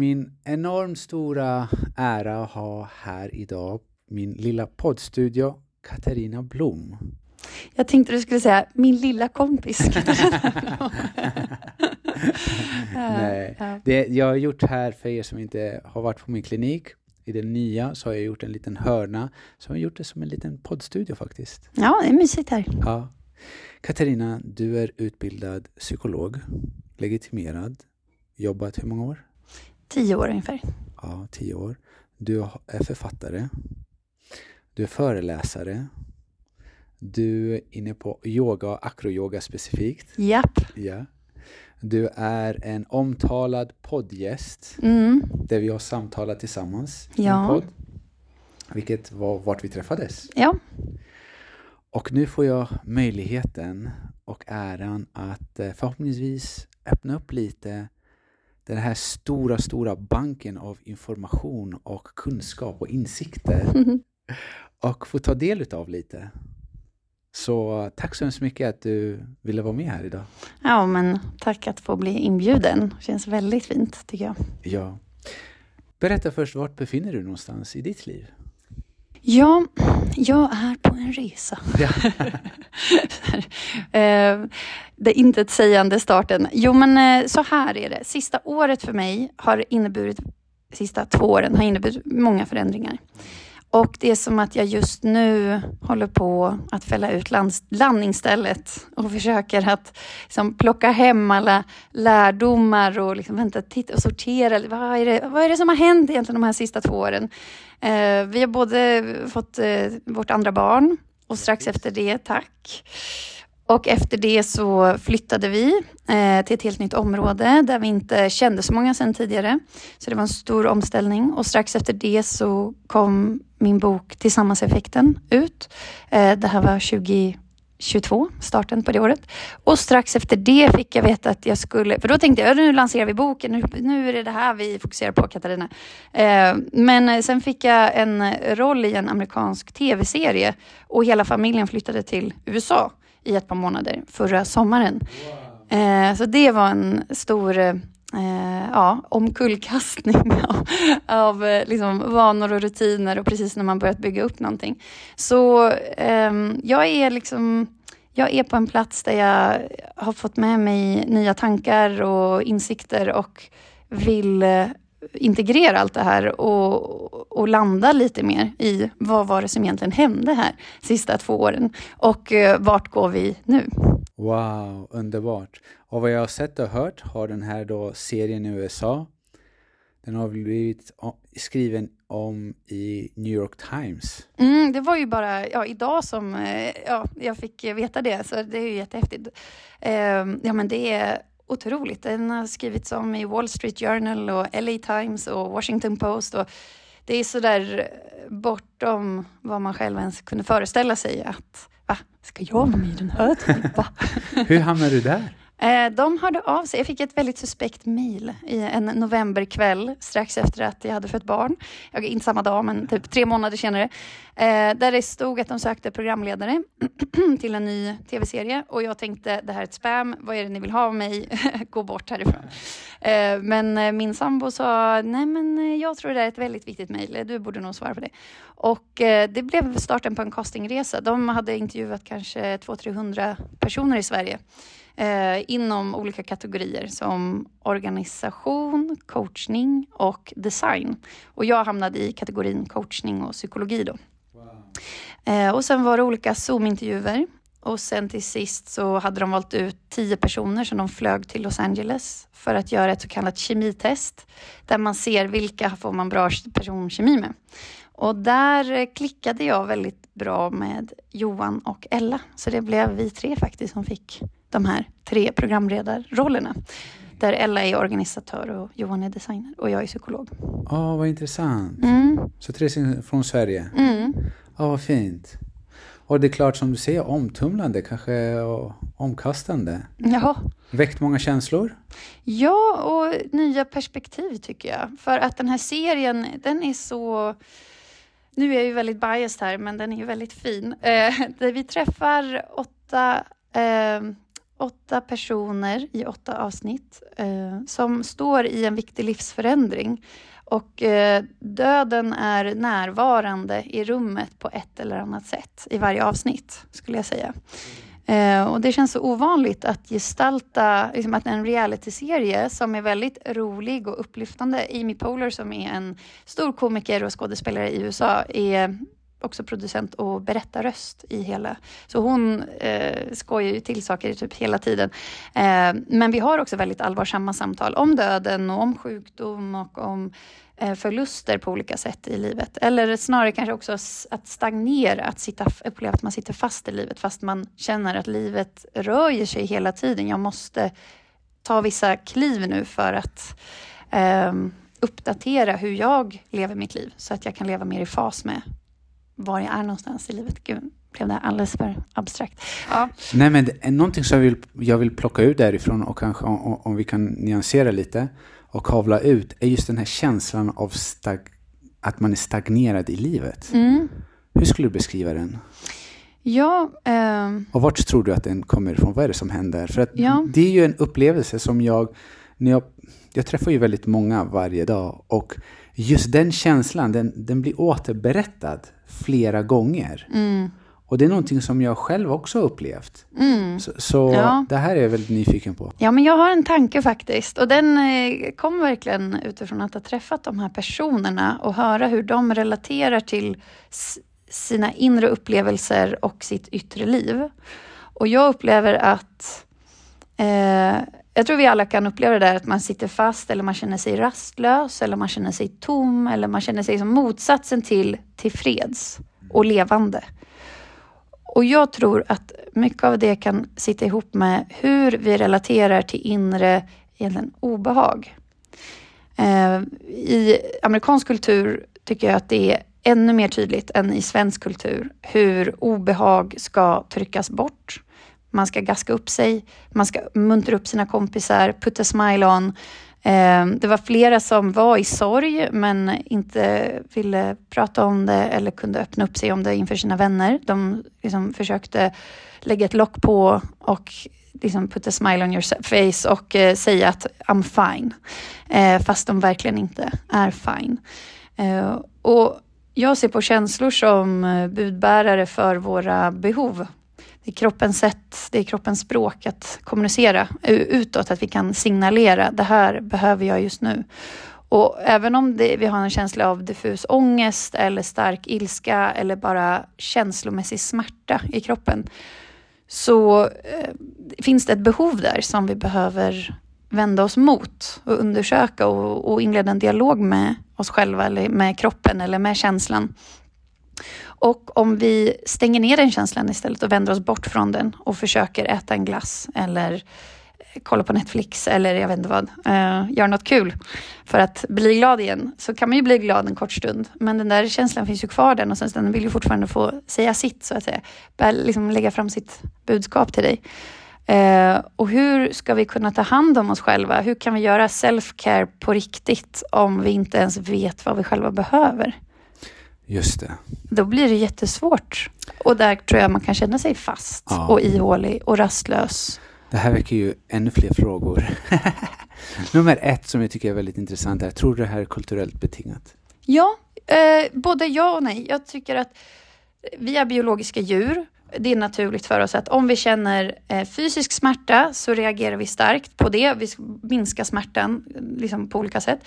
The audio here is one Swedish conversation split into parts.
min enormt stora ära att ha här idag min lilla poddstudio Katarina Blom. Jag tänkte du skulle säga min lilla kompis. Nej, det jag har gjort här för er som inte har varit på min klinik i den nya så har jag gjort en liten hörna. Så har gjort det som en liten poddstudio faktiskt. Ja, det är mysigt här. Ja. Katarina, du är utbildad psykolog, legitimerad, jobbat hur många år? Tio år ungefär. Ja, tio år. Du är författare. Du är föreläsare. Du är inne på yoga och akroyoga specifikt. Japp. Ja. Du är en omtalad poddgäst Mm. där vi har samtalat tillsammans i en Ja. podd. Vilket var vart vi träffades. Ja. Och nu får jag möjligheten och äran att eh, förhoppningsvis öppna upp lite den här stora, stora banken av information och kunskap och insikter och få ta del utav lite. Så tack så hemskt mycket att du ville vara med här idag. ja, men tack att få bli inbjuden. Känns väldigt fint tycker jag. Ja. Berätta först, vart befinner du någonstans i ditt liv? Ja, jag är på en resa. Ja. Eh, det intetsägande starten. Jo, men eh, så här är det. Sista året för mig har inneburit, sista två åren har inneburit många förändringar. Och det är som att jag just nu håller på att fälla ut landningsstället och försöker att liksom, plocka hem alla lärdomar och liksom, vänta, titta och sortera. Vad är, det, vad är det som har hänt egentligen de här sista två åren? Eh, vi har både fått eh, vårt andra barn och strax efter det, tack. Och efter det så flyttade vi eh, till ett helt nytt område där vi inte kände så många sedan tidigare. Så det var en stor omställning och strax efter det så kom min bok Tillsammanseffekten ut. Eh, det här var 2022, starten på det året. Och strax efter det fick jag veta att jag skulle, för då tänkte jag nu lanserar vi boken, nu, nu är det det här vi fokuserar på Katarina. Eh, men sen fick jag en roll i en amerikansk tv-serie och hela familjen flyttade till USA i ett par månader förra sommaren. Eh, så det var en stor eh, ja, omkullkastning av, av eh, liksom, vanor och rutiner och precis när man börjat bygga upp någonting. Så ehm, jag är liksom jag är på en plats där jag har fått med mig nya tankar och insikter och vill eh, integrera allt det här och, och landa lite mer i vad var det som egentligen hände här sista två åren och eh, vart går vi nu? Wow, underbart. Och vad jag har sett och hört har den här då serien i USA, den har blivit skriven om i New York Times. Mm, det var ju bara ja, idag som eh, ja, jag fick veta det, så det är ju jättehäftigt. Eh, ja, men det är otroligt. Den har skrivits om i Wall Street Journal och LA Times och Washington Post. Och det är så där bortom vad man själv ens kunde föreställa sig att va, ska jag vara med i den här? Va? Hur hamnade du där? Eh, de hörde av sig. Jag fick ett väldigt suspekt mejl i en novemberkväll strax efter att jag hade fött barn. Jag, inte samma dag, men typ tre månader senare. Eh, där det stod att de sökte programledare till en ny tv-serie och jag tänkte det här är ett spam. Vad är det ni vill ha av mig? Gå bort härifrån. Eh, men min sambo sa nej, men jag tror det är ett väldigt viktigt mejl. Du borde nog svara på det. Och det blev starten på en castingresa. De hade intervjuat kanske 200-300 personer i Sverige eh, inom olika kategorier som organisation, coachning och design. Och jag hamnade i kategorin coachning och psykologi då. Eh, och sen var det olika Zoom-intervjuer. Och sen till sist så hade de valt ut tio personer som de flög till Los Angeles för att göra ett så kallat kemitest där man ser vilka får man bra personkemi med. Och där eh, klickade jag väldigt bra med Johan och Ella. Så det blev vi tre faktiskt som fick de här tre programledarrollerna. Där Ella är organisatör och Johan är designer och jag är psykolog. Ja, vad intressant. Mm, Så tre från Sverige. mm. Ja, vad fint. Och det är klart som du säger, omtumlande, kanske och omkastande. Jaha. Väckt många känslor? Ja, och nya perspektiv tycker jag. För att den här serien, den är så... Nu är jag ju väldigt biased här, men den är ju väldigt fin. Eh, där vi träffar åtta, eh, åtta personer i åtta avsnitt eh, som står i en viktig livsförändring. Och eh, döden är närvarande i rummet på ett eller annat sätt i varje avsnitt, skulle jag säga. Eh, och det känns så ovanligt att gestalta liksom att en realityserie som är väldigt rolig och upplyftande. Amy Poehler som är en stor komiker och skådespelare i USA är också producent och berättarröst i hela. Så hon eh, skojar ju till saker typ hela tiden. Eh, men vi har också väldigt allvarsamma samtal om döden och om sjukdom och om eh, förluster på olika sätt i livet. Eller snarare kanske också att stagnera, att sitta, uppleva att man sitter fast i livet fast man känner att livet rör sig hela tiden. Jag måste ta vissa kliv nu för att eh, uppdatera hur jag lever mitt liv så att jag kan leva mer i fas med var jag är någonstans i livet. Gud, blev det alldeles för abstrakt. Ja. Nej, men det är någonting som jag vill, jag vill plocka ut därifrån och kanske om, om vi kan nyansera lite och kavla ut är just den här känslan av stag, att man är stagnerad i livet. Mm. Hur skulle du beskriva den? Ja, eh, Och vart tror du att den kommer ifrån? Vad är det som händer? För att Ja. det är ju en upplevelse som jag, när jag, jag träffar ju väldigt många varje dag och just den känslan, den, den blir återberättad flera gånger. mm, Och det är någonting som jag själv också har upplevt. mm. Så, så Ja. det här är jag väldigt nyfiken på. Ja, men jag har en tanke faktiskt. Och den eh, kom verkligen utifrån att ha träffat de här personerna och höra hur de relaterar till sina inre upplevelser och sitt yttre liv. Och jag upplever att eh, jag tror vi alla kan uppleva det där att man sitter fast eller man känner sig rastlös eller man känner sig tom eller man känner sig som motsatsen till tillfreds och levande. Och jag tror att mycket av det kan sitta ihop med hur vi relaterar till inre egentligen, obehag. Eh, I amerikansk kultur tycker jag att det är ännu mer tydligt än i svensk kultur hur obehag ska tryckas bort. Man ska gaska upp sig, man ska muntra upp sina kompisar, put a smile on. Ehm, det var flera som var i sorg men inte ville prata om det eller kunde öppna upp sig om det inför sina vänner. De liksom försökte lägga ett lock på och liksom put a smile on your face och eh, säga att I'm fine. Eh, fast de verkligen inte är fine. Eh, och jag ser på känslor som budbärare för våra behov. Det är kroppens sätt, det är kroppens språk att kommunicera utåt, att vi kan signalera det här behöver jag just nu. Och även om det, vi har en känsla av diffus ångest eller stark ilska eller bara känslomässig smärta i kroppen så eh, finns det ett behov där som vi behöver vända oss mot och undersöka och, och inleda en dialog med oss själva eller med kroppen eller med känslan. Och om vi stänger ner den känslan istället och vänder oss bort från den och försöker äta en glass eller eh, kolla på Netflix eller jag vet inte vad, uh, gör något kul för att bli glad igen så kan man ju bli glad en kort stund. Men den där känslan finns ju kvar den och sen den vill ju fortfarande få säga sitt så att säga. Bär, liksom lägga fram sitt budskap till dig. Eh, och hur ska vi kunna ta hand om oss själva? Hur kan vi göra self-care på riktigt om vi inte ens vet vad vi själva behöver? Just det. Då blir det jättesvårt. Och där tror jag man kan känna sig fast Ja. och ihålig och rastlös. Det här väcker ju ännu fler frågor. Nummer ett som jag tycker är väldigt intressant är, tror du det här är kulturellt betingat? Ja, eh, både ja och nej. Jag tycker att vi är biologiska djur. Det är naturligt för oss att om vi känner eh, fysisk smärta så reagerar vi starkt på det. Vi minskar smärtan liksom på olika sätt.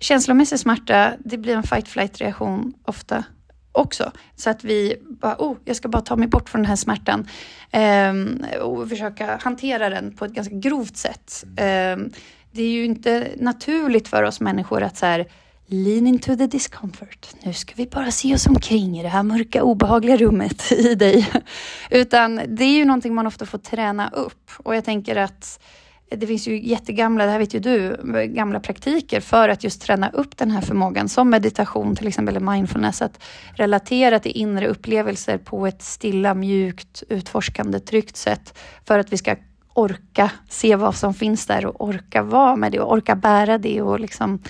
Känslomässig smärta, det blir en fight-flight-reaktion ofta också. Så att vi bara, oh, jag ska bara ta mig bort från den här smärtan ehm, och försöka hantera den på ett ganska grovt sätt. Ehm, det är ju inte naturligt för oss människor att så här, lean into the discomfort. Nu ska vi bara se oss omkring i det här mörka obehagliga rummet i dig. Utan det är ju någonting man ofta får träna upp. Och jag tänker att det finns ju jättegamla, det här vet ju du, gamla praktiker för att just träna upp den här förmågan som meditation till exempel, eller mindfulness, att relatera till inre upplevelser på ett stilla, mjukt, utforskande, tryggt sätt för att vi ska orka se vad som finns där och orka vara med det och orka bära det och liksom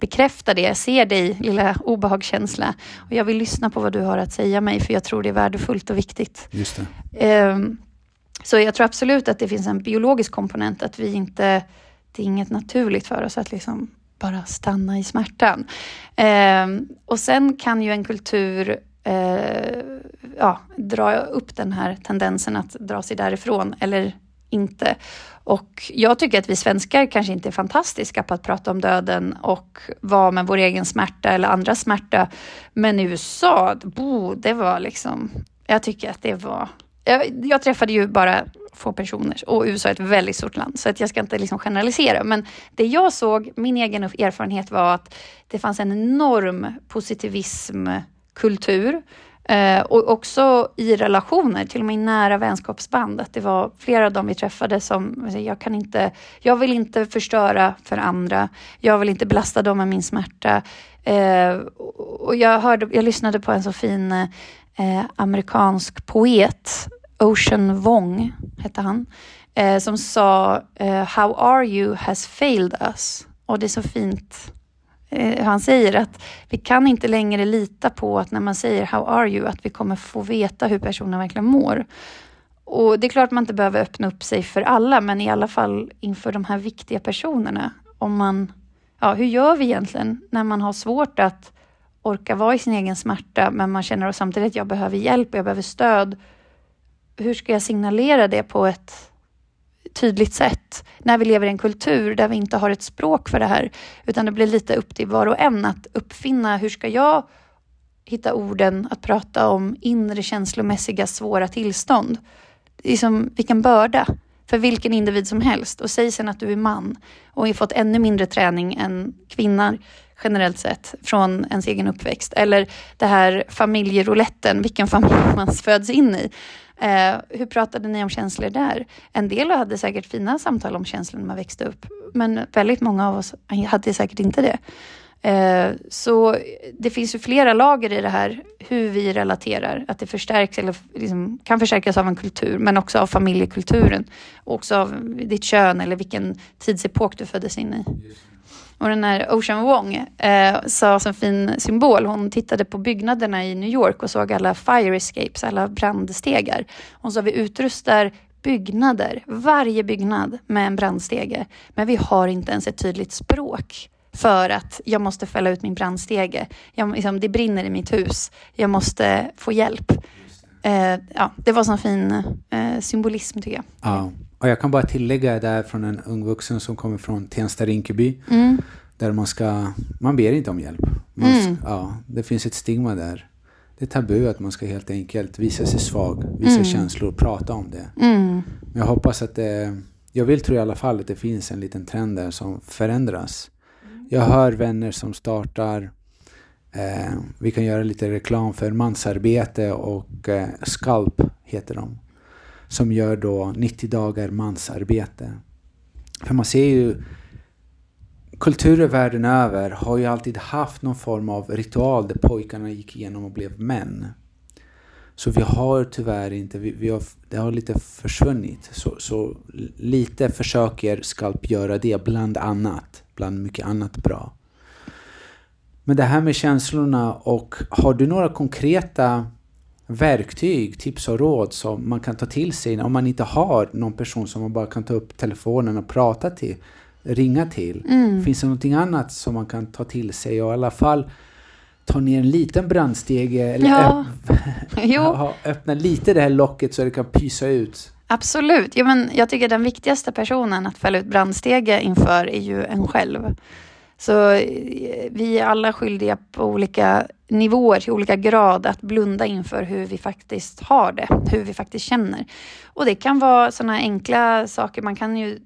bekräfta det. Jag ser dig, lilla obehagskänsla. Och jag vill lyssna på vad du har att säga mig, för jag tror det är värdefullt och viktigt. Just. Ehm, Så jag tror absolut att det finns en biologisk komponent, att vi inte, det är inget naturligt för oss att liksom bara stanna i smärtan. Eh, och sen kan ju en kultur eh, ja, dra upp den här tendensen att dra sig därifrån eller inte. Och jag tycker att vi svenskar kanske inte är fantastiska på att prata om döden och vara med vår egen smärta eller andras smärta. Men i USA, bo, det var liksom, jag tycker att det var jag, jag, träffade ju bara få personer och USA är ett väldigt stort land så att jag ska inte liksom generalisera. Men det jag såg, min egen erfarenhet var att det fanns en enorm positivismkultur eh, och också i relationer, till och med i nära vänskapsband. Att det var flera av dem vi träffade som, jag kan inte, jag vill inte förstöra för andra. Jag vill inte belasta dem med min smärta. Eh, och jag, hörde, jag lyssnade på en så fin eh, amerikansk poet Ocean Wong, hette han, eh, som sa eh, How are you has failed us. Och det är så fint Eh, han säger att vi kan inte längre lita på att när man säger How are you, att vi kommer få veta hur personen verkligen mår. Och det är klart man inte behöver öppna upp sig för alla, men i alla fall inför de här viktiga personerna. Om man, ja, hur gör vi egentligen när man har svårt att orka vara i sin egen smärta, men man känner samtidigt att jag behöver hjälp och jag behöver stöd hur ska jag signalera det på ett tydligt sätt när vi lever i en kultur där vi inte har ett språk för det här, utan det blir lite upp till var och en att uppfinna hur ska jag hitta orden att prata om inre känslomässiga svåra tillstånd. Det är som vilken börda för vilken individ som helst och säg sen att du är man och har fått ännu mindre träning än kvinnor generellt sett från ens egen uppväxt. Eller det här familjerouletten, vilken familj man föds in i. Eh, hur pratade ni om känslor där? En del hade säkert fina samtal om känslor när man växte upp, men väldigt många av oss hade säkert inte det. Eh, så det finns ju flera lager i det här, hur vi relaterar, att det förstärks eller liksom kan förstärkas av en kultur, men också av familjekulturen. Också av ditt kön eller vilken tidsepok du föddes in i. Och den här Ocean Wong eh, sa som fin symbol, hon tittade på byggnaderna i New York och såg alla fire escapes, alla brandstegar. Hon sa vi utrustar byggnader, varje byggnad med en brandstege. Men vi har inte ens ett tydligt språk för att jag måste fälla ut min brandstege. Jag, liksom, det brinner i mitt hus. Jag måste få hjälp. Eh, ja, det var sån fin eh, symbolism tycker jag. Ja. Och jag kan bara tillägga där från en ung vuxen som kommer från Tensta-Rinkeby. Mm. Där man ska, man ber inte om hjälp. Man, mm. ja, det finns ett stigma där. Det är tabu att man ska helt enkelt visa sig svag, visa mm. känslor, prata om det. Mm. Men jag hoppas att det, jag vill tro i alla fall att det finns en liten trend där som förändras. Jag hör vänner som startar eh, vi kan göra lite reklam för mansarbete och eh, Skalp heter de som gör då 90 dagar mansarbete. För man ser ju kulturer världen över har ju alltid haft någon form av ritual där pojkarna gick igenom och blev män. Så vi har tyvärr inte, vi, vi har, det har lite försvunnit. Så, så lite försöker Skalp göra det, bland annat. Bland mycket annat bra. Men det här med känslorna och har du några konkreta verktyg, tips och råd som man kan ta till sig om man inte har någon person som man bara kan ta upp telefonen och prata till, ringa till. Mm. Finns det någonting annat som man kan ta till sig och i alla fall ta ner en liten brandstege eller ja. öpp öppna lite det här locket så det kan pysa ut? Absolut. Ja, men jag tycker den viktigaste personen att fälla ut brandstege inför är ju en själv. Så eh, vi är alla skyldiga på olika nivåer, till olika grad, att blunda inför hur vi faktiskt har det, hur vi faktiskt känner. Och det kan vara sådana enkla saker, man kan ju,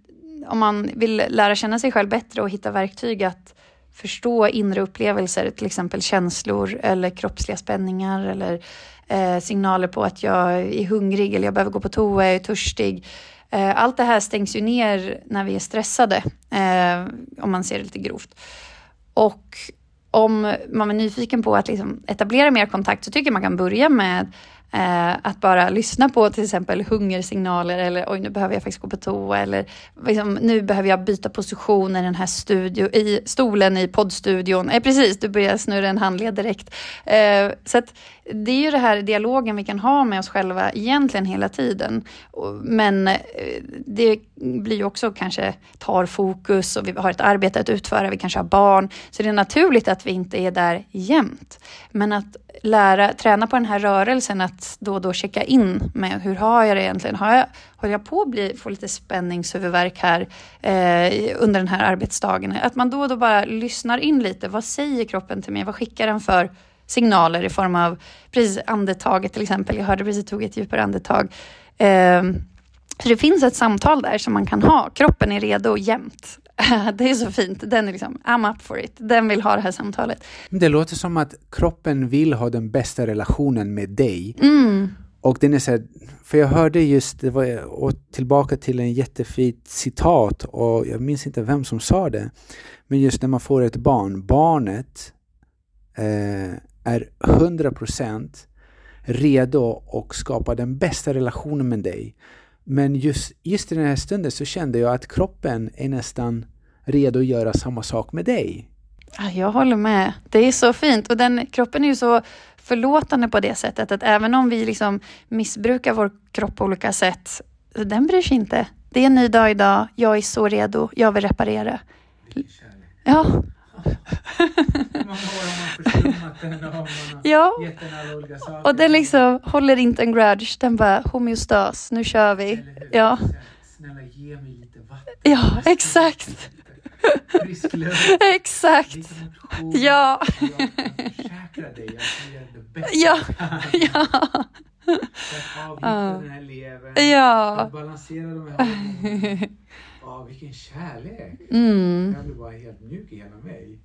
om man vill lära känna sig själv bättre och hitta verktyg att förstå inre upplevelser, till exempel känslor eller kroppsliga spänningar eller eh, signaler på att jag är hungrig eller jag behöver gå på toa, jag är törstig. Eh, allt det här stängs ju ner när vi är stressade, eh, om man ser det lite grovt. Och om man är nyfiken på att liksom etablera mer kontakt så tycker jag man kan börja med Eh, att bara lyssna på till exempel hungersignaler eller oj nu behöver jag faktiskt gå på toa eller liksom, nu behöver jag byta position i den här studio, i stolen i poddstudion. Eh, precis, du börjar snurra en handled direkt. Eh, så att, det är ju det här dialogen vi kan ha med oss själva egentligen hela tiden. Men eh, det blir ju också kanske tar fokus och vi har ett arbete att utföra, vi kanske har barn. Så det är naturligt att vi inte är där jämt. Men att lära, träna på den här rörelsen att då och då checka in med hur har jag det egentligen? Har jag, håller jag på att bli, få lite spänningshuvudvärk här eh, under den här arbetsdagen? Att man då och då bara lyssnar in lite. Vad säger kroppen till mig? Vad skickar den för signaler i form av precis andetaget till exempel. Jag hörde precis tog ett djupare andetag. Eh, så det finns ett samtal där som man kan ha. Kroppen är redo jämt. Det är så fint. Den är liksom, I'm up for it. Den vill ha det här samtalet. Det låter som att kroppen vill ha den bästa relationen med dig. Mm. Och den är så här, för jag hörde just, det var, och tillbaka till en jättefint citat och jag minns inte vem som sa det. Men just när man får ett barn, barnet eh, är 100% redo att skapa den bästa relationen med dig. Men just, just i den här stunden så kände jag att kroppen är nästan redo att göra samma sak med dig. Jag håller med. Det är så fint. Och den kroppen är ju så förlåtande på det sättet att även om vi liksom missbrukar vår kropp på olika sätt, den bryr sig inte. Det är en ny dag idag. Jag är så redo. Jag vill reparera. Ja, ja. Och den liksom håller inte en grudge. Den bara homeostas, nu kör vi. Ja. Snälla ge mig lite vatten. Ja, exakt. Frisk luft. Exakt. Motion. Ja. Jag försäkrar dig jag gör det bästa Ja. Ja. För att avgifta Ja. den här levern. Ja. att balansera de här hormonerna. Ja, vilken kärlek. Mm. Jag blir bara helt mjuk i hela mig.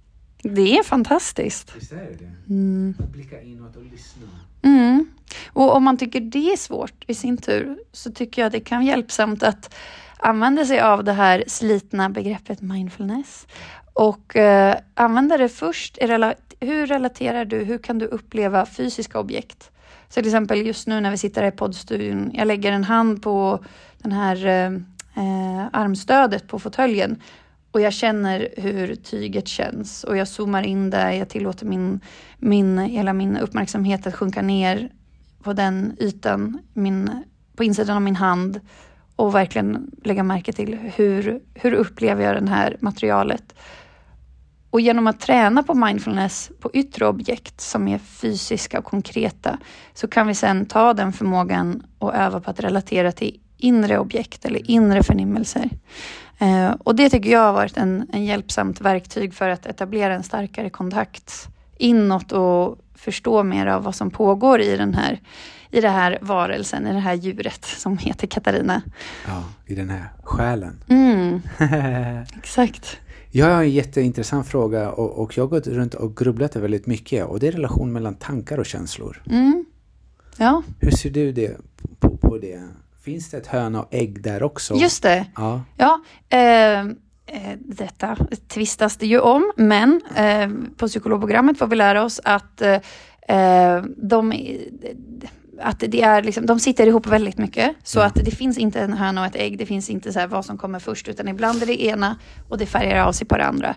Det är fantastiskt. Visst är det det? Mm. Att blicka inåt och lyssna. Mm. Och om man tycker det är svårt i sin tur så tycker jag det kan vara hjälpsamt att använda sig av det här slitna begreppet mindfulness och eh, använda det först. Rela hur relaterar du, hur kan du uppleva fysiska objekt? Så till exempel just nu när vi sitter här i poddstudion, jag lägger en hand på den här eh, eh, armstödet på fåtöljen och jag känner hur tyget känns och jag zoomar in där, jag tillåter min, min, hela min uppmärksamhet att sjunka ner på den ytan, min, på insidan av min hand och verkligen lägga märke till hur, hur upplever jag det här materialet. Och genom att träna på mindfulness på yttre objekt som är fysiska och konkreta så kan vi sedan ta den förmågan och öva på att relatera till inre objekt eller inre förnimmelser. Eh, och det tycker jag har varit en, en hjälpsamt verktyg för att etablera en starkare kontakt inåt och förstå mer av vad som pågår i den här, i det här varelsen, i det här djuret som heter Katarina. Ja, i den här själen. Mm, exakt. Jag har en jätteintressant fråga och, och jag har gått runt och grubblat väldigt mycket och det är relation mellan tankar och känslor. Mm. Ja, Hur ser du det på, på det? Finns det ett höna och ägg där också? just det. Ja. Ja, eh, detta tvistas det ju om, men eh, på psykologprogrammet får vi lära oss att eh, eh, de, att det är liksom, de sitter ihop väldigt mycket. Så Ja. att det finns inte en höna och ett ägg. Det finns inte så vad som kommer först, utan ibland är det ena och det färgar av sig på det andra.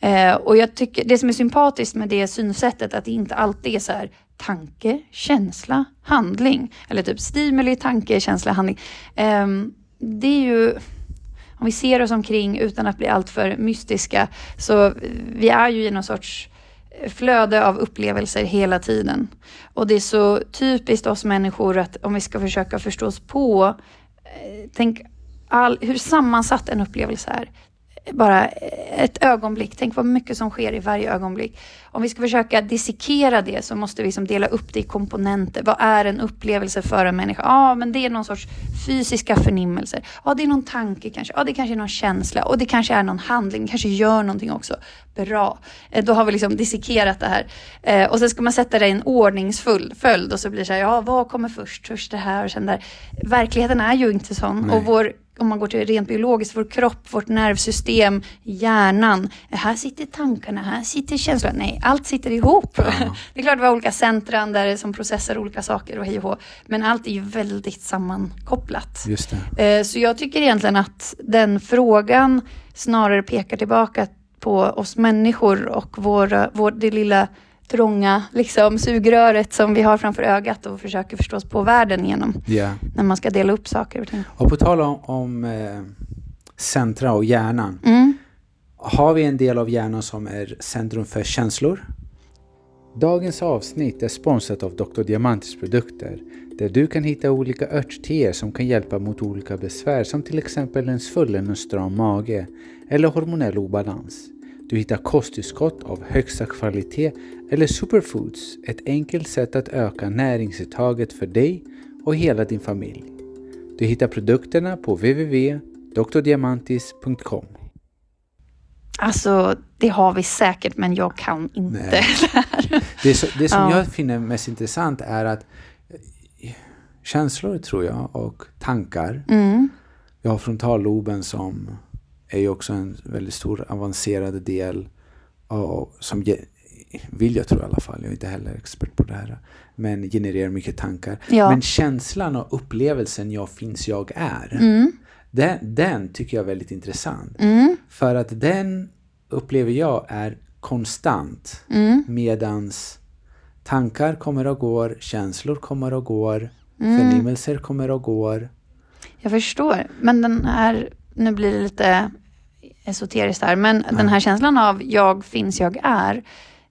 Eh, och jag tycker det som är sympatiskt med det synsättet, att det inte alltid är så här tanke, känsla, handling. Eller typ stimuli, tanke, känsla, handling. Ehm, det är ju om vi ser oss omkring utan att bli alltför mystiska, så vi är ju i någon sorts flöde av upplevelser hela tiden. Och det är så typiskt oss människor att om vi ska försöka förstå oss på, eh, tänk all, hur sammansatt en upplevelse är. Bara ett ögonblick, tänk vad mycket som sker i varje ögonblick. Om vi ska försöka dissekera det så måste vi liksom dela upp det i komponenter. Vad är en upplevelse för en människa? Ja, men det är någon sorts fysiska förnimmelser. Ja, det är någon tanke kanske. Ja, det kanske är någon känsla. Och det kanske är någon handling, kanske gör någonting också. Bra. Eh, Då har vi liksom dissekerat det här. Eh, och sen ska man sätta det i en ordningsfull följd och så blir det så här, ja, vad kommer först? Först det här och sen där. Verkligheten är ju inte sån. Nej. Och vår om man går till rent biologiskt, vår kropp, vårt nervsystem, hjärnan. Här sitter tankarna, här sitter känslorna. Nej, allt sitter ihop. Ja. Det är klart vi har olika centran där som processar olika saker och hej och hå. Men allt är ju väldigt sammankopplat. Just det. Eh, Så jag tycker egentligen att den frågan snarare pekar tillbaka på oss människor och vår, vår, det lilla trånga liksom, sugröret som vi har framför ögat och försöker förstå oss på världen genom Ja. när man ska dela upp saker och ting. Och på tal om, om eh, centra och hjärnan. Mm. Har vi en del av hjärnan som är centrum för känslor? Dagens avsnitt är sponsrat av Dr. Diamantis produkter där du kan hitta olika örtteer som kan hjälpa mot olika besvär som till exempel en svullen och stram mage eller hormonell obalans. Du hittar kosttillskott av högsta kvalitet eller superfoods, ett enkelt sätt att öka näringsuttaget för dig och hela din familj. Du hittar produkterna på www.drdiamantis.com. Alltså, det har vi säkert, men jag kan inte Nej. det här. Det, så, det som Ja. jag finner mest intressant är att eh, känslor tror jag och tankar. Mm. Jag har frontalloben som är ju också en väldigt stor avancerad del och som vill jag tro i alla fall, jag är inte heller expert på det här, men genererar mycket tankar. Ja. Men känslan och upplevelsen jag finns, jag är, Mm. den, den tycker jag är väldigt intressant. Mm. För att den upplever jag är konstant. Mm. Medans tankar kommer och går, känslor kommer och går, Mm. förnimmelser kommer och går. Jag förstår. Men den här, nu blir det lite esoteriskt här, men den här känslan av jag finns, jag är.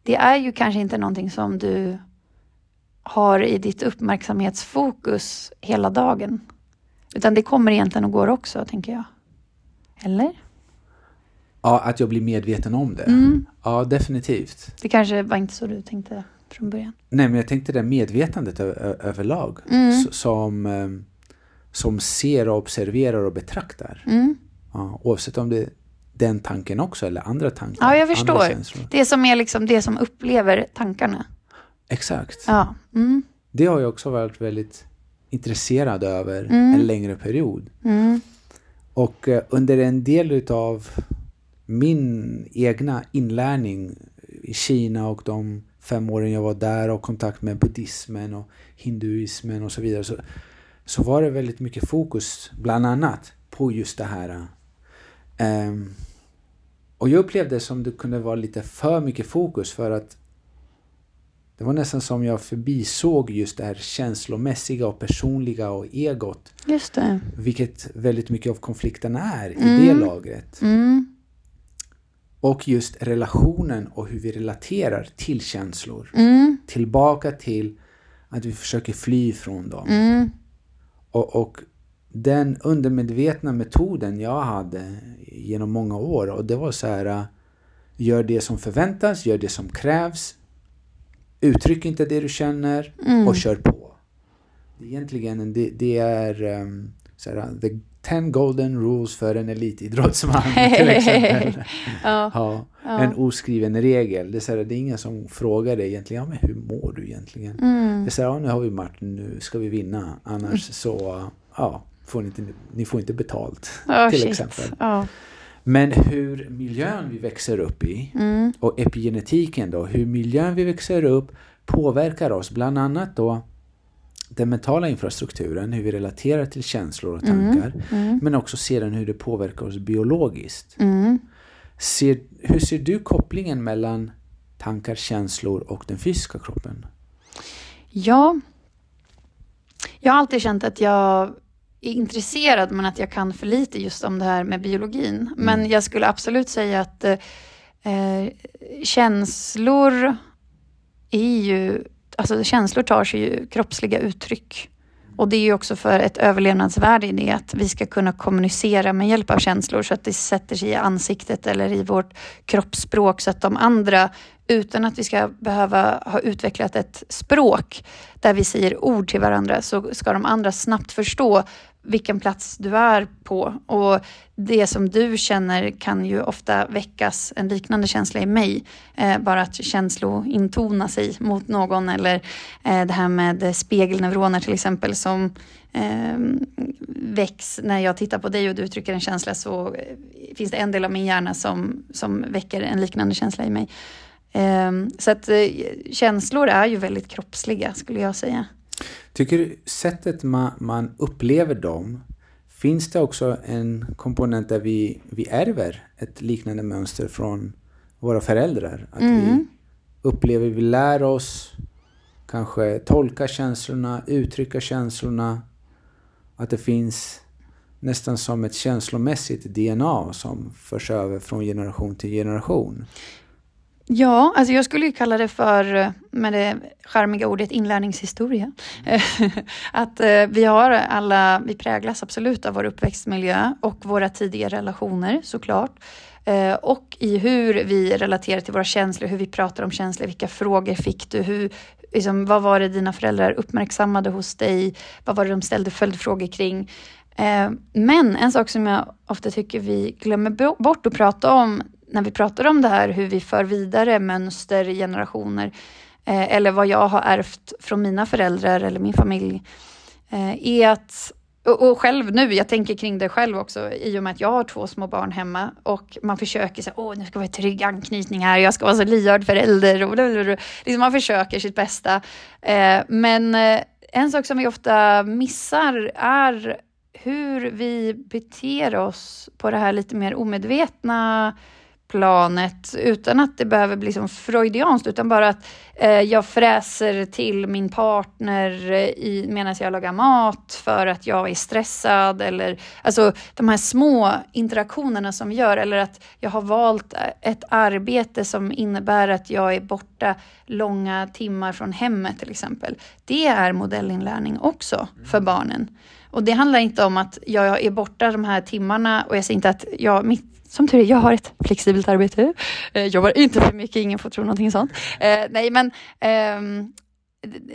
Det är ju kanske inte någonting som du har i ditt uppmärksamhetsfokus hela dagen. Utan det kommer egentligen och går också, tänker jag. Eller? Ja, att jag blir medveten om det. Mm. Ja, definitivt. Det kanske var inte så du tänkte från början. Nej, men jag tänkte det medvetandet överlag. Mm. Som, eh, som ser och observerar och betraktar. Mm. Ja, oavsett om det den tanken också eller andra tankar. Ja, jag förstår. Det som är liksom det som upplever tankarna. Exakt. Ja. Mm. Det har jag också varit väldigt intresserad över Mm. en längre period. Mm. Och eh, under en del utav min egna inlärning i Kina och de fem åren jag var där och kontakt med buddhismen och hinduismen och så vidare så, så var det väldigt mycket fokus bland annat på just det här. Ehm, och jag upplevde som det kunde vara lite för mycket fokus för att det var nästan som jag förbisåg just det här känslomässiga och personliga och egot. Just det. Vilket väldigt mycket av konflikten är i Mm. det lagret. Mm. Och just relationen och hur vi relaterar till känslor. Mm. Tillbaka till att vi försöker fly från dem. Mm. Och, och den undermedvetna metoden jag hade genom många år och det var så här äh, Gör det som förväntas, gör det som krävs. Uttryck inte det du känner Mm. och kör på. Egentligen det, det är um, så här, the 10 golden rules för en elitidrottsman till exempel. Ja. Ja. En oskriven regel. Det är, så här, det är ingen som frågar dig egentligen, ja, men hur mår du egentligen? Mm. Det är så här, ja, nu har vi match, nu ska vi vinna. Annars så, ja, får ni, inte, ni får inte betalt. Ja, till shit. exempel. Ja. Men hur miljön vi växer upp i Mm. och epigenetiken då, hur miljön vi växer upp påverkar oss. Bland annat då den mentala infrastrukturen, hur vi relaterar till känslor och tankar. Mm. Men också sedan hur det påverkar oss biologiskt. Mm. Ser, hur ser du kopplingen mellan tankar, känslor och den fysiska kroppen? Ja. Jag har alltid känt att jag är intresserad men att jag kan för lite just om det här med biologin. Men jag skulle absolut säga att eh, känslor är ju, alltså känslor tar sig ju kroppsliga uttryck. Och det är ju också för ett överlevnadsvärde i det att vi ska kunna kommunicera med hjälp av känslor så att det sätter sig i ansiktet eller i vårt kroppsspråk så att de andra utan att vi ska behöva ha utvecklat ett språk där vi säger ord till varandra så ska de andra snabbt förstå vilken plats du är på. Och det som du känner kan ju ofta väckas en liknande känsla i mig. Eh, bara att känslointona sig mot någon eller eh, det här med spegelneuroner till exempel som eh, väcks när jag tittar på dig och du uttrycker en känsla så eh, finns det en del av min hjärna som, som väcker en liknande känsla i mig. Eh, så att eh, känslor är ju väldigt kroppsliga skulle jag säga. Tycker du sättet man, man upplever dem, finns det också en komponent där vi, vi ärver ett liknande mönster från våra föräldrar? Att mm. vi upplever, vi lär oss kanske tolka känslorna, uttrycka känslorna. Att det finns nästan som ett känslomässigt DNA som förs över från generation till generation. Ja, alltså jag skulle ju kalla det för, eh, med det charmiga ordet inlärningshistoria. Mm. att eh, vi har alla, vi präglas absolut av vår uppväxtmiljö och våra tidiga relationer såklart. Eh, och i hur vi relaterar till våra känslor, hur vi pratar om känslor, vilka frågor fick du, hur, liksom, vad var det dina föräldrar uppmärksammade hos dig, vad var det de ställde följdfrågor kring. Men en sak som jag ofta tycker vi glömmer bort att prata om när vi pratar om det här, hur vi för vidare mönster i generationer, eh, eller vad jag har ärvt från mina föräldrar eller min familj, eh, är att och, och, själv nu, jag tänker kring det själv också, i och med att jag har två små barn hemma och man försöker säga, åh, nu ska vi ha trygg anknytning här, jag ska vara så lyhörd förälder och liksom man försöker sitt bästa. Eh, men eh, en sak som vi ofta missar är hur vi beter oss på det här lite mer omedvetna planet utan att det behöver bli som freudianskt utan bara att eh, jag fräser till min partner i, medan jag lagar mat för att jag är stressad eller alltså de här små interaktionerna som gör eller att jag har valt ett arbete som innebär att jag är borta långa timmar från hemmet till exempel. Det är modellinlärning också för barnen. Och det handlar inte om att jag är borta de här timmarna och jag säger inte att jag, mitt som tur är, jag har ett flexibelt arbete. Eh, jobbar inte för mycket, ingen får tro någonting sånt. Eh, nej, men eh,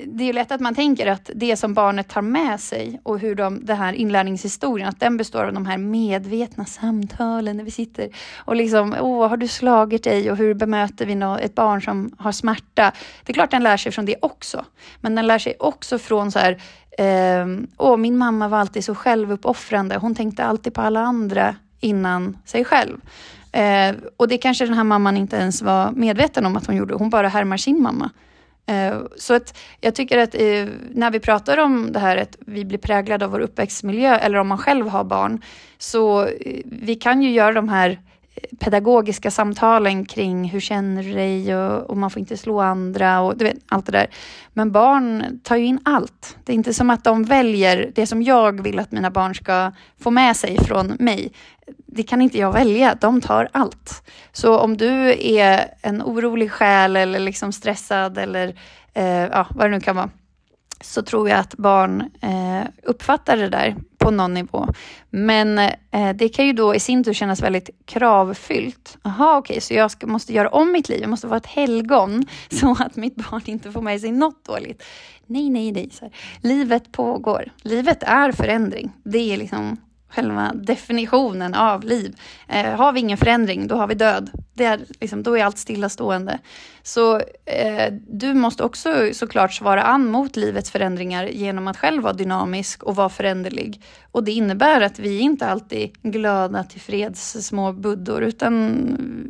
det är lätt att man tänker att det som barnet tar med sig och hur de, den här inlärningshistorien, att den består av de här medvetna samtalen när vi sitter och liksom, åh, har du slagit dig och hur bemöter vi ett barn som har smärta? Det är klart den lär sig från det också, men den lär sig också från så här, ehm, åh, min mamma var alltid så självuppoffrande, hon tänkte alltid på alla andra innan sig själv. Eh, och det kanske den här mamman inte ens var medveten om att hon gjorde. Hon bara härmar sin mamma. Eh, så att jag tycker att eh, när vi pratar om det här att vi blir präglade av vår uppväxtmiljö eller om man själv har barn, så eh, vi kan ju göra de här pedagogiska samtalen kring hur känner du dig och, och, man får inte slå andra och du vet, allt det där. Men barn tar ju in allt. Det är inte som att de väljer det som jag vill att mina barn ska få med sig från mig. Det kan inte jag välja, de tar allt. Så om du är en orolig själ eller liksom stressad eller eh, ja, vad det nu kan vara, så tror jag att barn eh, uppfattar det där på någon nivå. Men eh, det kan ju då i sin tur kännas väldigt kravfyllt. Jaha, okej, okay, så jag ska, måste göra om mitt liv. Jag måste vara ett helgon så att mitt barn inte får med sig något dåligt. Nej, nej, nej. Så här. Livet pågår. Livet är förändring. Det är liksom själva definitionen av liv. Eh, har vi ingen förändring, då har vi död. Det är, liksom, då är allt stillastående. Så eh, du måste också såklart svara an mot livets förändringar genom att själv vara dynamisk och vara föränderlig. Och det innebär att vi inte alltid glöda glada tillfreds små buddor, utan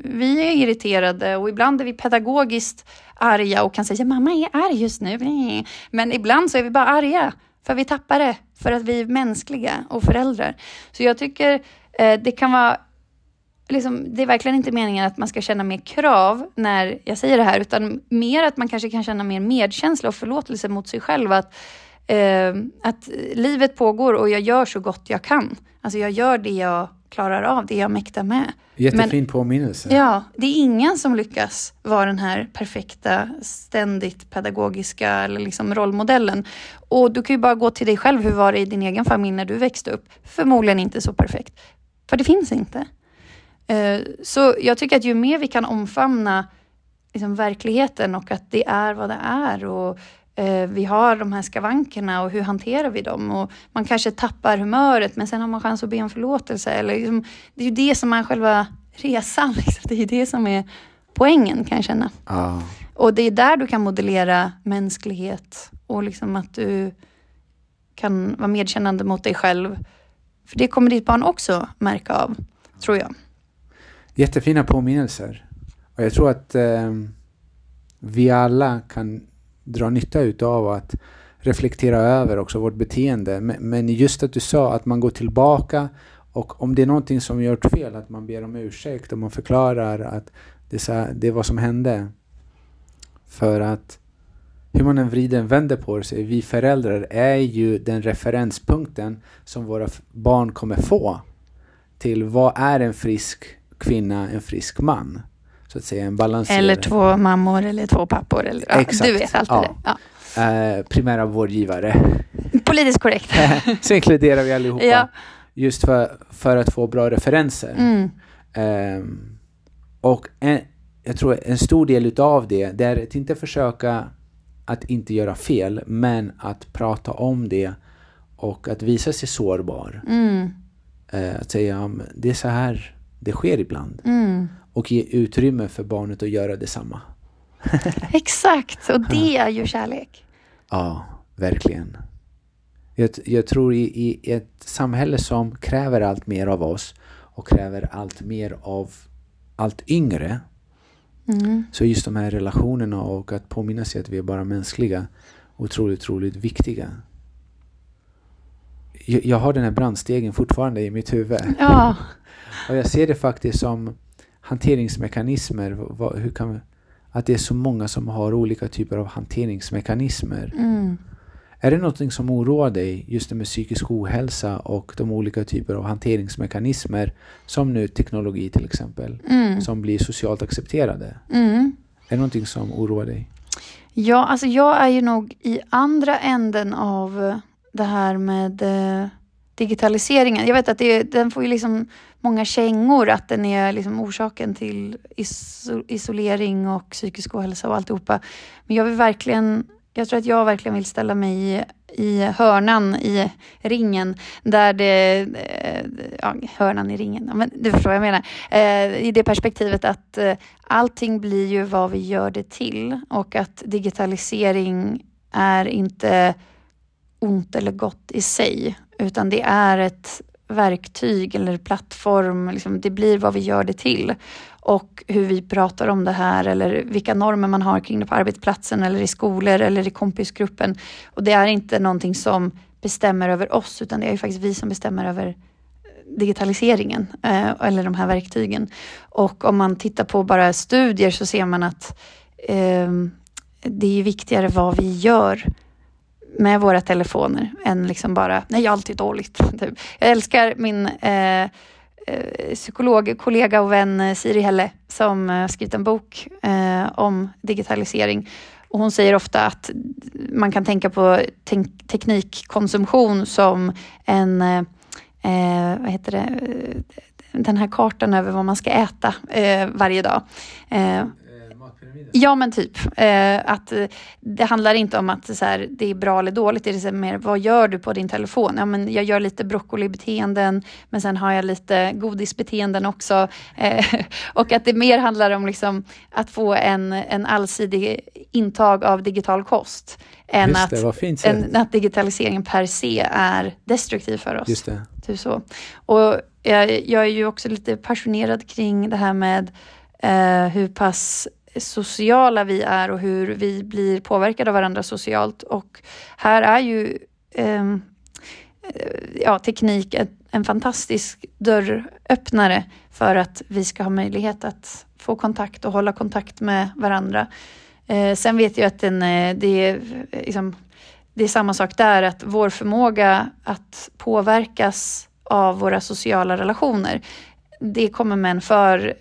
vi är irriterade och ibland är vi pedagogiskt arga och kan säga mamma är arg just nu. Men ibland så är vi bara arga för vi tappar det, för att vi är mänskliga och föräldrar. Så jag tycker eh, det kan vara Liksom, det är verkligen inte meningen att man ska känna mer krav när jag säger det här, utan mer att man kanske kan känna mer medkänsla och förlåtelse mot sig själv. Att, eh, att livet pågår och jag gör så gott jag kan. Alltså jag gör det jag klarar av, det jag mäktar med. Jättefin Men, påminnelse. Ja, det är ingen som lyckas vara den här perfekta, ständigt pedagogiska eller liksom rollmodellen. Och du kan ju bara gå till dig själv. Hur var det i din egen familj när du växte upp? Förmodligen inte så perfekt. För det finns inte. Uh, så jag tycker att ju mer vi kan omfamna liksom, verkligheten och att det är vad det är och eh, vi har de här skavankerna och hur hanterar vi dem? Och man kanske tappar humöret men sen har man chans att be om förlåtelse. Eller liksom, det är ju det som är själva resan. Liksom. Det är ju det som är poängen kan jag känna. Ja. Och det är där du kan modellera mänsklighet och liksom att du kan vara medkännande mot dig själv. För det kommer ditt barn också märka av, tror jag. Jättefina påminnelser. Och jag tror att eh, vi alla kan dra nytta utav att reflektera över också vårt beteende. Men, just att du sa att man går tillbaka och om det är någonting som gjort fel, att man ber om ursäkt och man förklarar att det är, det är vad som hände. För att hur man än vrider och vänder på sig, vi föräldrar är ju den referenspunkten som våra barn kommer få till vad är en frisk kvinna, en frisk man? Så att säga en balanserad... Eller två mammor eller två pappor. Eller, ja, Exakt, Du vet allt ja. det. Ja. eh, primära vårdgivare. Politiskt korrekt. Så inkluderar vi allihopa. Ja. Just för, för att få bra referenser. Mm. Ehm, och en, jag tror en stor del utav det, det är att inte försöka att inte göra fel, men att prata om det och att visa sig sårbar. Mm. Eh, att säga det är så här det sker ibland. Mm. Och ge utrymme för barnet att göra detsamma. Exakt, och det är ju kärlek. Ja, verkligen. Jag, jag tror i, i ett samhälle som kräver allt mer av oss och kräver allt mer av allt yngre Mm. så är just de här relationerna och att påminna sig att vi är bara mänskliga otroligt, otroligt viktiga. Jag, jag har den här brandstegen fortfarande i mitt huvud Ja, och jag ser det faktiskt som hanteringsmekanismer. Vad, hur kan, att det är så många som har olika typer av hanteringsmekanismer. mm. Är det någonting som oroar dig, just det med psykisk ohälsa och de olika typer av hanteringsmekanismer, som nu teknologi till exempel, Mm. som blir socialt accepterade? Mm. Är det någonting som oroar dig? Ja, alltså jag är ju nog i andra änden av det här med eh, digitaliseringen. Jag vet att det, den får ju liksom många kängor, att den är liksom orsaken till iso, isolering och psykisk ohälsa och alltihopa. Men jag vill verkligen, jag tror att jag verkligen vill ställa mig i, i hörnan i ringen där det, eh, ja, hörnan i ringen, men du förstår vad jag menar. Eh, I det perspektivet att eh, allting blir ju vad vi gör det till och att digitalisering är inte ont eller gott i sig, utan det är ett verktyg eller plattform. Liksom, det blir vad vi gör det till. Och hur vi pratar om det här eller vilka normer man har kring det på arbetsplatsen eller i skolor eller i kompisgruppen. Och det är inte någonting som bestämmer över oss, utan det är ju faktiskt vi som bestämmer över digitaliseringen eh, eller de här verktygen. Och om man tittar på bara studier så ser man att eh, det är viktigare vad vi gör med våra telefoner än liksom bara, nej allt är dåligt. Typ. Jag älskar min eh, eh psykologkollega och vän eh, Siri Helle som eh, har skrivit en bok eh, om digitalisering. Och hon säger ofta att man kan tänka på te- teknikkonsumtion som en, eh, vad heter det, den här kartan över vad man ska äta eh, varje dag. Ja men typ. Eh, att eh, det handlar inte om att så här, det är bra eller dåligt. Det är så mer, vad gör du på din telefon? Ja, men jag gör lite broccolibeteenden men sen har jag lite godisbeteenden också. Eh, och att det mer handlar om liksom, att få en, en allsidig intag av digital kost. Än att, det, sagt. än att digitaliseringen per se är destruktiv för oss. Just det. Typ så. Och jag, jag är ju också lite passionerad kring det här med eh, hur pass sociala vi är och hur vi blir påverkade av varandra socialt. Och här är ju ehm, eh, ja, teknik en fantastisk dörröppnare för att vi ska ha möjlighet att få kontakt och hålla kontakt med varandra. Eh, sen vet jag att den, eh, det, är, liksom, det är samma sak där, att vår förmåga att påverkas av våra sociala relationer, det kommer med en för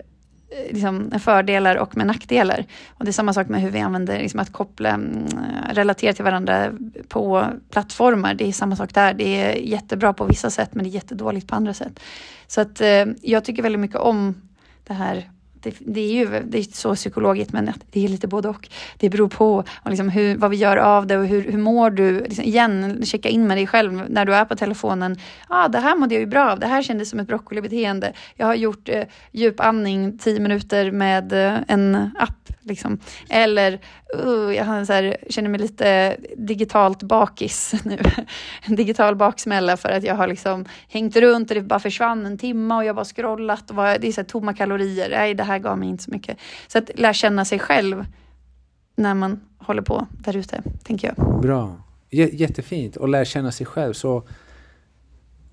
Eh, liksom, fördelar och med nackdelar. Och det är samma sak med hur vi använder liksom, att koppla, mm, eh, relatera till varandra på plattformar. Det är samma sak där. Det är jättebra på vissa sätt men det är jättedåligt på andra sätt. Så att eh, jag tycker väldigt mycket om det här det, det är ju det är så psykologiskt, men det är lite både och. Det beror på och liksom hur, vad vi gör av det och hur, hur mår du? Liksom igen, checka in med dig själv när du är på telefonen. Ja, ah, det här mådde jag ju bra av. Det här kändes som ett broccolibeteende. Jag har gjort eh, djupandning tio minuter med eh, en app. Liksom. Eller uh, jag har så här, känner mig lite digitalt bakis nu. en digital baksmälla för att jag har liksom hängt runt och det bara försvann en timme och jag bara scrollat och var, det är så tomma kalorier. Nej, det här gav mig inte så mycket. Så att lära känna sig själv när man håller på där ute, tänker jag. Bra. J jättefint. Och lära känna sig själv. Så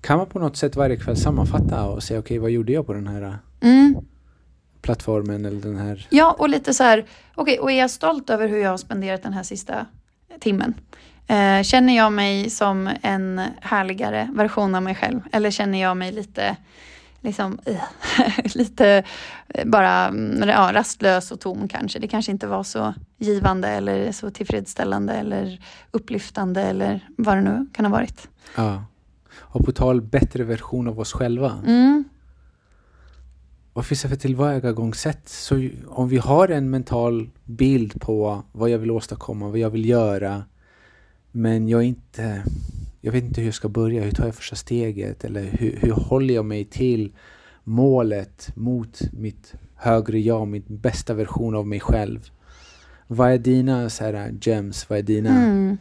kan man på något sätt varje kväll sammanfatta och säga okej, okay, vad gjorde jag på den här mm. Plattformen eller den här... Ja, och lite så här, okej, okay, och är jag stolt över hur jag har spenderat den här sista timmen? Eh, känner jag mig som en härligare version av mig själv? Eller känner jag mig lite liksom, lite eh, bara mm, ja, rastlös och tom kanske. Det kanske inte var så givande eller så tillfredsställande eller upplyftande eller vad det nu kan ha varit. Ja. Och på tal bättre version av oss själva. Mm. Vad finns det för tillvägagångssätt? Så om vi har en mental bild på vad jag vill åstadkomma, vad jag vill göra, men jag inte jag vet inte hur jag ska börja, hur tar jag första steget eller hur, hur håller jag mig till målet mot mitt högre jag, min bästa version av mig själv. Vad är dina så här, gems? Vad är dina? Mm.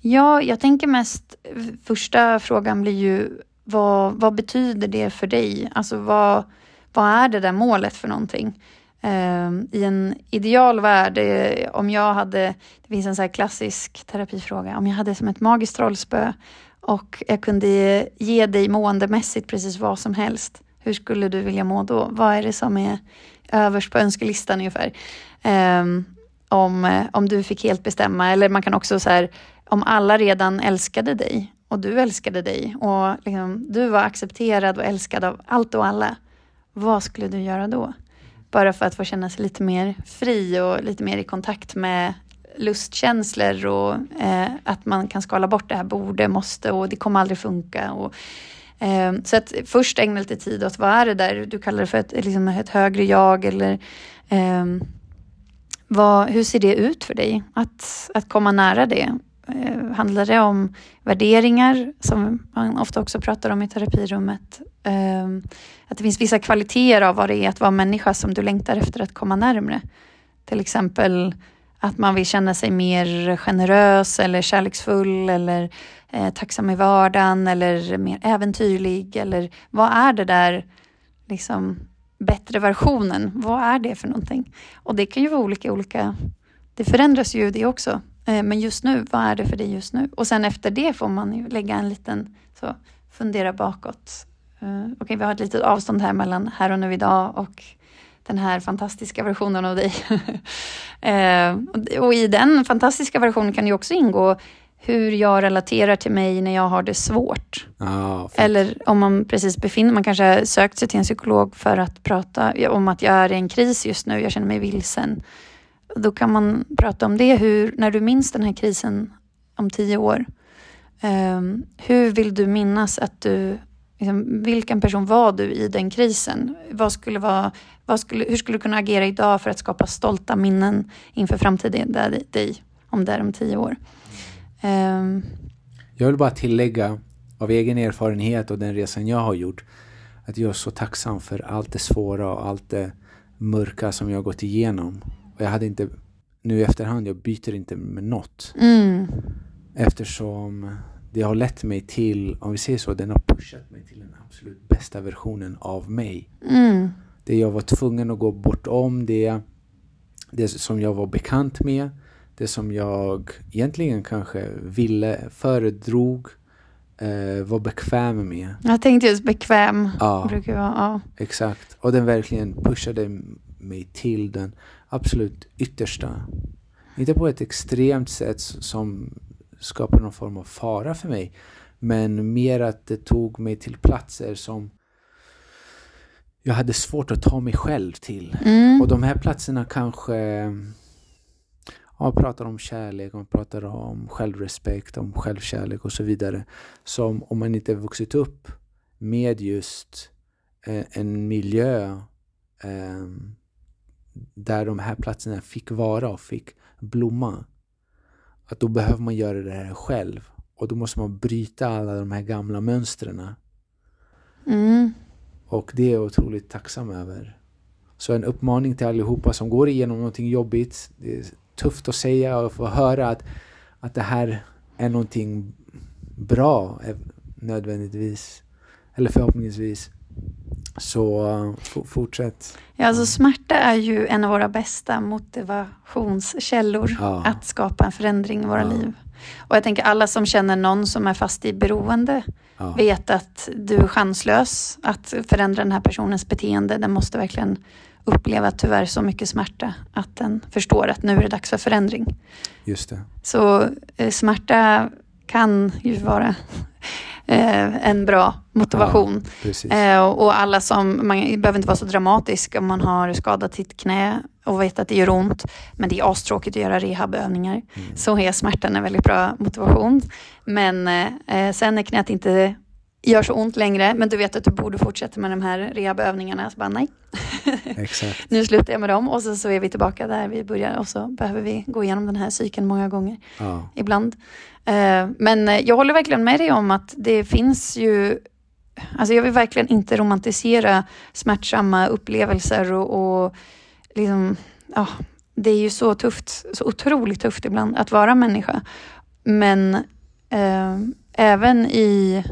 Ja, jag tänker mest, första frågan blir ju vad, vad betyder det för dig? Alltså vad, vad är det där målet för någonting? Ehm, I en ideal värld, eh, om jag hade, det finns en så klassisk terapifråga, om jag hade som ett magiskt trollspö och jag kunde ge dig måendemässigt precis vad som helst, hur skulle du vilja må då? Vad är det som är överst på önskelistan ungefär? Ehm, om, eh, om du fick helt bestämma, eller man kan också så här, om alla redan älskade dig och du älskade dig och liksom, du var accepterad och älskad av allt och alla, vad skulle du göra då? Bara för att få känna sig lite mer fri och lite mer i kontakt med lustkänslor och eh, att man kan skala bort det här borde, måste och det kommer aldrig funka. Och, eh, så att först ägna lite tid åt vad är det där du kallar det för ett, liksom ett högre jag eller eh, vad, hur ser det ut för dig att, att komma nära det? Eh, handlar det om värderingar som man ofta också pratar om i terapirummet? Eh, att det finns vissa kvaliteter av vad det är att vara människa som du längtar efter att komma närmre. Till exempel att man vill känna sig mer generös eller kärleksfull eller eh, tacksam i vardagen eller mer äventyrlig eller vad är det där liksom bättre versionen? Vad är det för någonting? Och det kan ju vara olika, olika. Det förändras ju det också. Eh, men just nu, vad är det för dig just nu? Och sen efter det får man ju lägga en liten, så fundera bakåt. Uh, Okej, okay, vi har ett litet avstånd här mellan här och nu idag och den här fantastiska versionen av dig. eh, och i den fantastiska versionen kan det också ingå hur jag relaterar till mig när jag har det svårt. Ah, Eller om man precis befinner man kanske har sökt sig till en psykolog för att prata om att jag är i en kris just nu, jag känner mig vilsen. Då kan man prata om det, hur, när du minns den här krisen om tio år. Eh, hur vill du minnas att du Liksom, vilken person var du i den krisen? Vad skulle vara, vad skulle, hur skulle du kunna agera idag för att skapa stolta minnen inför framtiden där dig, om det är om tio år? Um. Jag vill bara tillägga av egen erfarenhet och den resan jag har gjort att jag är så tacksam för allt det svåra och allt det mörka som jag har gått igenom. Och jag hade inte, nu i efterhand, jag byter inte med något. Mm. Eftersom det har lett mig till, om vi säger så, den har pushat mig till den absolut bästa versionen av mig. Mm. Det jag var tvungen att gå bortom, det, det som jag var bekant med, det som jag egentligen kanske ville, föredrog, eh, var bekväm med. Jag tänkte just bekväm. Ja, brukar vara, ja. exakt. Och den verkligen pushade mig till den absolut yttersta. Inte på ett extremt sätt som skapa någon form av fara för mig. Men mer att det tog mig till platser som jag hade svårt att ta mig själv till. Mm. Och de här platserna kanske man pratar om kärlek, man pratar om självrespekt, om självkärlek och så vidare. Som om man inte vuxit upp med just eh, en miljö eh, där de här platserna fick vara och fick blomma. Att då behöver man göra det här själv. Och då måste man bryta alla de här gamla mönstren. Mm. Och det är jag otroligt tacksam över. Så en uppmaning till allihopa som går igenom någonting jobbigt. Det är tufft att säga och få höra att, att det här är någonting bra eh, nödvändigtvis. Eller förhoppningsvis. Så uh, fortsätt. Ja, alltså smärta är ju en av våra bästa motivationskällor Ja. att skapa en förändring i våra Ja. liv. Och jag tänker alla som känner någon som är fast i beroende Ja. vet att du är chanslös att förändra den här personens beteende. Den måste verkligen uppleva tyvärr så mycket smärta att den förstår att nu är det dags för förändring. Just det. Så eh, smärta kan ju vara eh, en bra motivation. Precis. Eh, och alla som, man behöver inte vara så dramatisk om man har skadat sitt knä och vet att det gör ont. Men det är astråkigt att göra rehabövningar. Mm. Så är smärtan en väldigt bra motivation. Men eh, sen när knät inte gör så ont längre, men du vet att du borde fortsätta med de här rehabövningarna, så bara nej, Exakt. nu slutar jag med dem och så, så är vi tillbaka där vi börjar och så behöver vi gå igenom den här cykeln många gånger Ja. ibland. Eh, Men eh, jag håller verkligen med dig om att det finns ju Alltså jag vill verkligen inte romantisera smärtsamma upplevelser och, och liksom, ja, det är ju så tufft, så otroligt tufft ibland att vara människa. Men eh, även i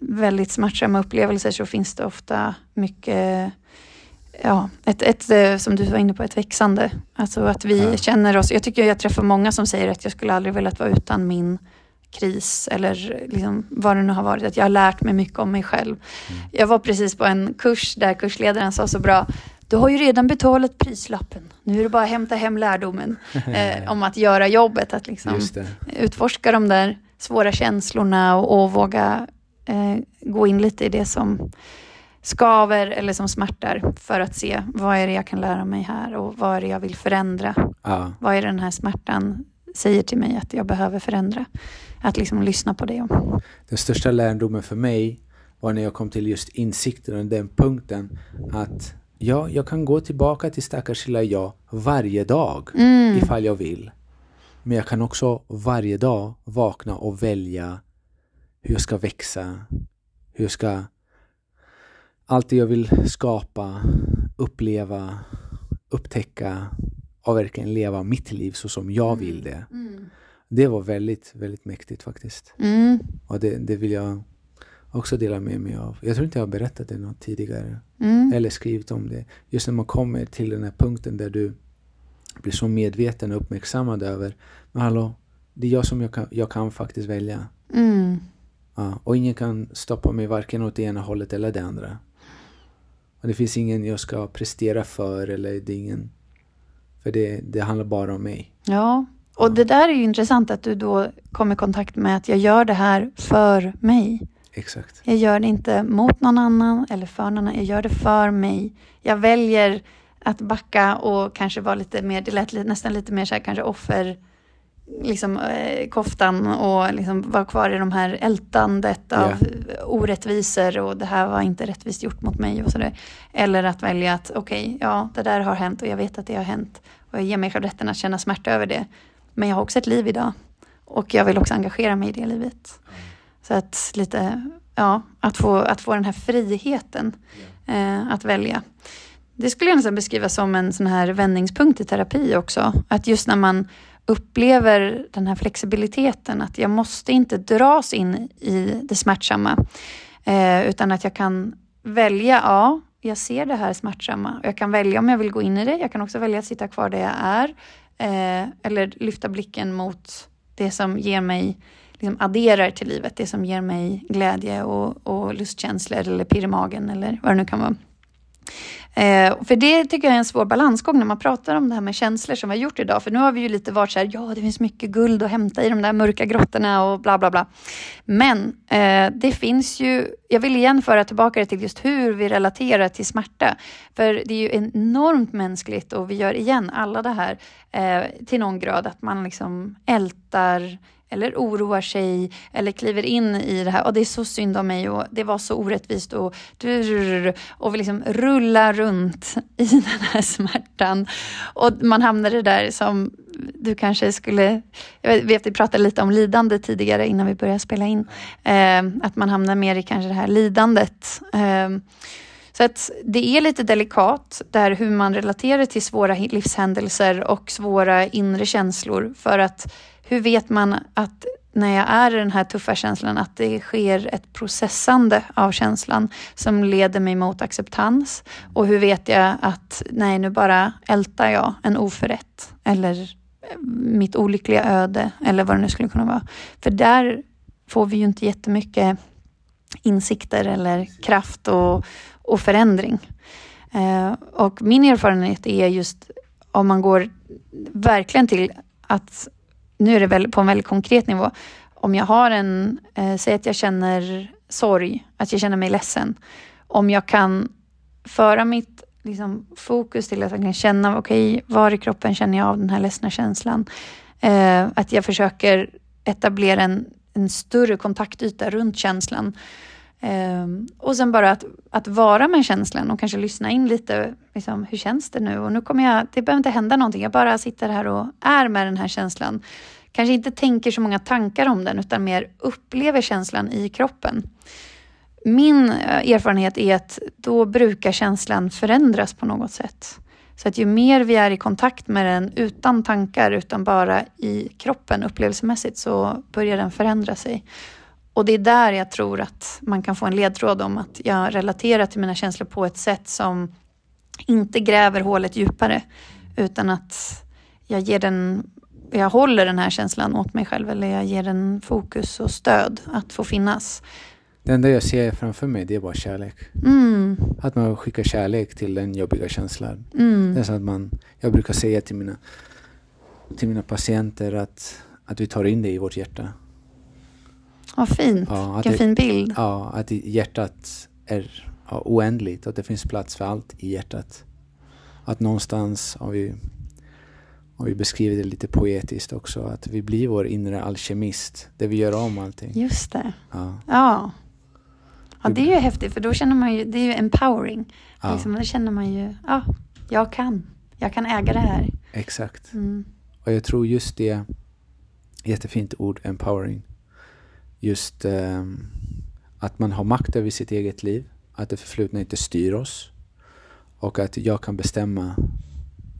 väldigt smärtsamma upplevelser så finns det ofta mycket ja, ett, ett, eh, som du var inne på, ett växande. Alltså att vi Ja. känner oss, jag tycker jag träffar många som säger att jag skulle aldrig velat vara utan min kris eller liksom vad det nu har varit. Att jag har lärt mig mycket om mig själv. Jag var precis på en kurs där kursledaren sa så bra, du har ju redan betalat prislappen. Nu är det bara att hämta hem lärdomen eh, om att göra jobbet, att liksom utforska de där svåra känslorna och, och våga eh, gå in lite i det som skaver eller som smärtar för att se vad är det jag kan lära mig här och vad är det jag vill förändra. Ja. Vad är det den här smärtan säger till mig att jag behöver förändra. Att liksom lyssna på det. Den största lärdomen för mig var när jag kom till just insikten och den punkten att ja, jag kan gå tillbaka till stackars lilla jag varje dag Mm. ifall jag vill. Men jag kan också varje dag vakna och välja hur jag ska växa, hur jag ska allt det jag vill skapa, uppleva, upptäcka och verkligen leva mitt liv så som jag vill det. Mm. Det var väldigt, väldigt mäktigt faktiskt. Mm. Och det, det vill jag också dela med mig av. Jag tror inte jag har berättat det något tidigare. Mm. Eller skrivit om det. Just när man kommer till den här punkten där du blir så medveten och uppmärksammad över Men hallå, det är jag som jag kan, jag kan faktiskt välja. Mm. Ja, och ingen kan stoppa mig varken åt det ena hållet eller det andra. Och det finns ingen jag ska prestera för eller det är ingen... För det, det handlar bara om mig. Ja, och det där är ju intressant att du då kom i kontakt med att jag gör det här för mig. Exakt. Jag gör det inte mot någon annan eller för någon annan. Jag gör det för mig. Jag väljer att backa och kanske vara lite mer, det lät nästan lite mer så här kanske offer, liksom eh, koftan och liksom vara kvar i de här ältandet av orättvisor och det här var inte rättvist gjort mot mig och sådär. Eller att välja att okej, ja det där har hänt och jag vet att det har hänt och jag ger mig själv rätten att känna smärta över det. Men jag har också ett liv idag och jag vill också engagera mig i det livet. Så att lite, ja, att få, att få den här friheten eh, att välja. Det skulle jag nästan beskriva som en sån här vändningspunkt i terapi också. Att just när man upplever den här flexibiliteten, att jag måste inte dras in i det smärtsamma, eh, utan att jag kan välja, ja, jag ser det här smärtsamma och jag kan välja om jag vill gå in i det. Jag kan också välja att sitta kvar där jag är eh, eller lyfta blicken mot det som ger mig liksom adderar till livet, det som ger mig glädje och, och lustkänslor eller pirr i magen eller vad det nu kan vara. Eh, för det tycker jag är en svår balansgång när man pratar om det här med känslor som vi har gjort idag. För nu har vi ju lite varit så här, ja det finns mycket guld att hämta i de där mörka grottorna och bla bla bla. Men eh, det finns ju, jag vill igen föra tillbaka det till just hur vi relaterar till smärta. För det är ju enormt mänskligt och vi gör igen alla det här eh, till någon grad att man liksom ältar eller oroar sig eller kliver in i det här. Och det är så synd om mig och det var så orättvist och, och vi liksom rullar runt i den här smärtan. Och man hamnar i där som du kanske skulle, jag vet vi pratade lite om lidande tidigare innan vi började spela in, eh, att man hamnar mer i kanske det här lidandet. Eh, så att det är lite delikat där hur man relaterar till svåra livshändelser och svåra inre känslor för att hur vet man att när jag är i den här tuffa känslan att det sker ett processande av känslan som leder mig mot acceptans? Och hur vet jag att nej, nu bara ältar jag en oförrätt eller eh, mitt olyckliga öde eller vad det nu skulle kunna vara. För där får vi ju inte jättemycket insikter eller kraft och, och förändring. Eh, och min erfarenhet är just om man går verkligen till att nu är det väl på en väldigt konkret nivå. Om jag har en, eh, säg att jag känner sorg, att jag känner mig ledsen. Om jag kan föra mitt liksom, fokus till att jag kan känna, okej, okay, var i kroppen känner jag av den här ledsna känslan? Eh, att jag försöker etablera en, en större kontaktyta runt känslan Um, och sen bara att, att vara med känslan och kanske lyssna in lite, liksom, hur känns det nu? Och nu kommer jag, det behöver inte hända någonting, jag bara sitter här och är med den här känslan. Kanske inte tänker så många tankar om den, utan mer upplever känslan i kroppen. Min eh, erfarenhet är att då brukar känslan förändras på något sätt. Så att ju mer vi är i kontakt med den utan tankar, utan bara i kroppen upplevelsemässigt, så börjar den förändra sig. Och det är där jag tror att man kan få en ledtråd om att jag relaterar till mina känslor på ett sätt som inte gräver hålet djupare utan att jag ger den jag håller den här känslan åt mig själv eller jag ger den fokus och stöd att få finnas. Det enda jag ser framför mig det är bara kärlek. Mm. Att man skickar kärlek till den jobbiga känslan. Mm. Det är så att man, jag brukar säga till mina, till mina patienter att, att vi tar in det i vårt hjärta. Vad fint. Ja, Vilken fin bild. Ja, att hjärtat är ja, oändligt. Att det finns plats för allt i hjärtat. Att någonstans har vi, har vi beskrivit det lite poetiskt också. Att vi blir vår inre alkemist. det vi gör om allting. Just det. Ja. ja. ja det är ju häftigt för då känner man ju, det är ju empowering. Ja. Liksom, då känner man ju, ja, jag kan. Jag kan äga det här. Exakt. Mm. Och jag tror just det, jättefint ord, empowering just eh, att man har makt över sitt eget liv, att det förflutna inte styr oss och att jag kan bestämma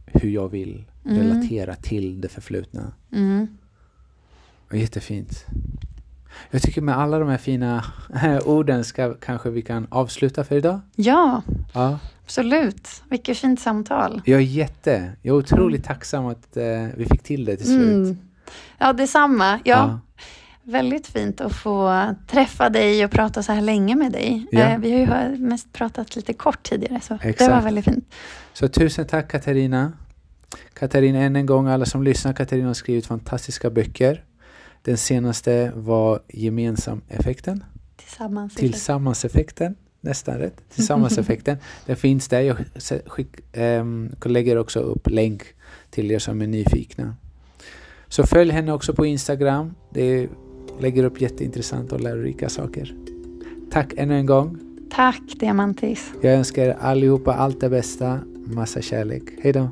hur jag vill mm. relatera till det förflutna. Mm. Jättefint. Jag tycker med alla de här fina orden ska, kanske vi kan avsluta för idag. Ja, ja. absolut. Vilket fint samtal. Jag är jätte, jag är otroligt tacksam att eh, vi fick till det till slut. Mm. Ja, detsamma. Ja. ja. Väldigt fint att få träffa dig och prata så här länge med dig. Ja. Eh, vi har ju mest pratat lite kort tidigare, så Exakt. det var väldigt fint. Så tusen tack Katarina. Katarina, än en gång, alla som lyssnar, Katarina har skrivit fantastiska böcker. Den senaste var Gemensameffekten. Tillsammans-effekten. Nästan rätt. Tillsammans-effekten. Den finns där. Jag skick, ähm, lägger också upp länk till er som är nyfikna. Så följ henne också på Instagram. Det är lägger upp jätteintressanta och lärorika saker. Tack ännu en gång. Tack Diamantis. Jag önskar er allihopa allt det bästa, massa kärlek. Hej då.